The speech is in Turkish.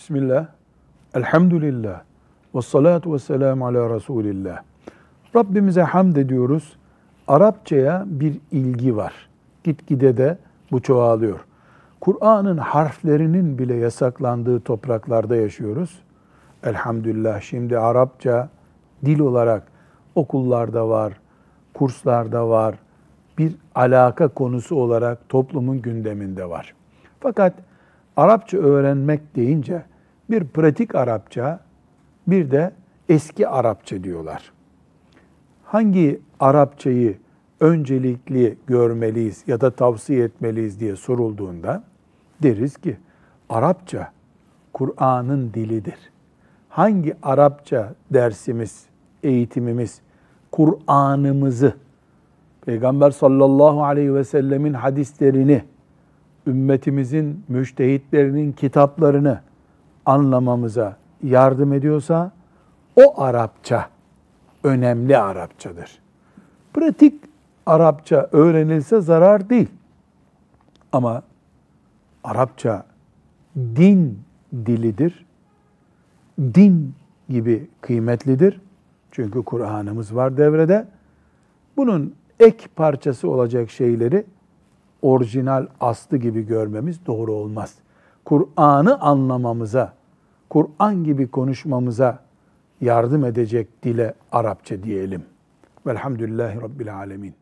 Bismillah, elhamdülillah, ve salatu ve selamu ala Resulillah. Rabbimize hamd ediyoruz. Arapçaya bir ilgi var. Gitgide de bu çoğalıyor. Kur'an'ın harflerinin bile yasaklandığı topraklarda yaşıyoruz. Elhamdülillah şimdi Arapça dil olarak okullarda var, kurslarda var, bir alaka konusu olarak toplumun gündeminde var. Fakat Arapça öğrenmek deyince bir pratik Arapça, bir de eski Arapça diyorlar. Hangi Arapçayı öncelikli görmeliyiz ya da tavsiye etmeliyiz diye sorulduğunda deriz ki Arapça Kur'an'ın dilidir. Hangi Arapça dersimiz, eğitimimiz Kur'an'ımızı Peygamber sallallahu aleyhi ve sellemin hadislerini, ümmetimizin müştehitlerinin kitaplarını anlamamıza yardım ediyorsa o Arapça önemli Arapçadır. Pratik Arapça öğrenilse zarar değil. Ama Arapça din dilidir. Din gibi kıymetlidir. Çünkü Kur'an'ımız var devrede. Bunun ek parçası olacak şeyleri orijinal aslı gibi görmemiz doğru olmaz. Kur'an'ı anlamamıza, Kur'an gibi konuşmamıza yardım edecek dile Arapça diyelim. Velhamdülillahi Rabbil Alemin.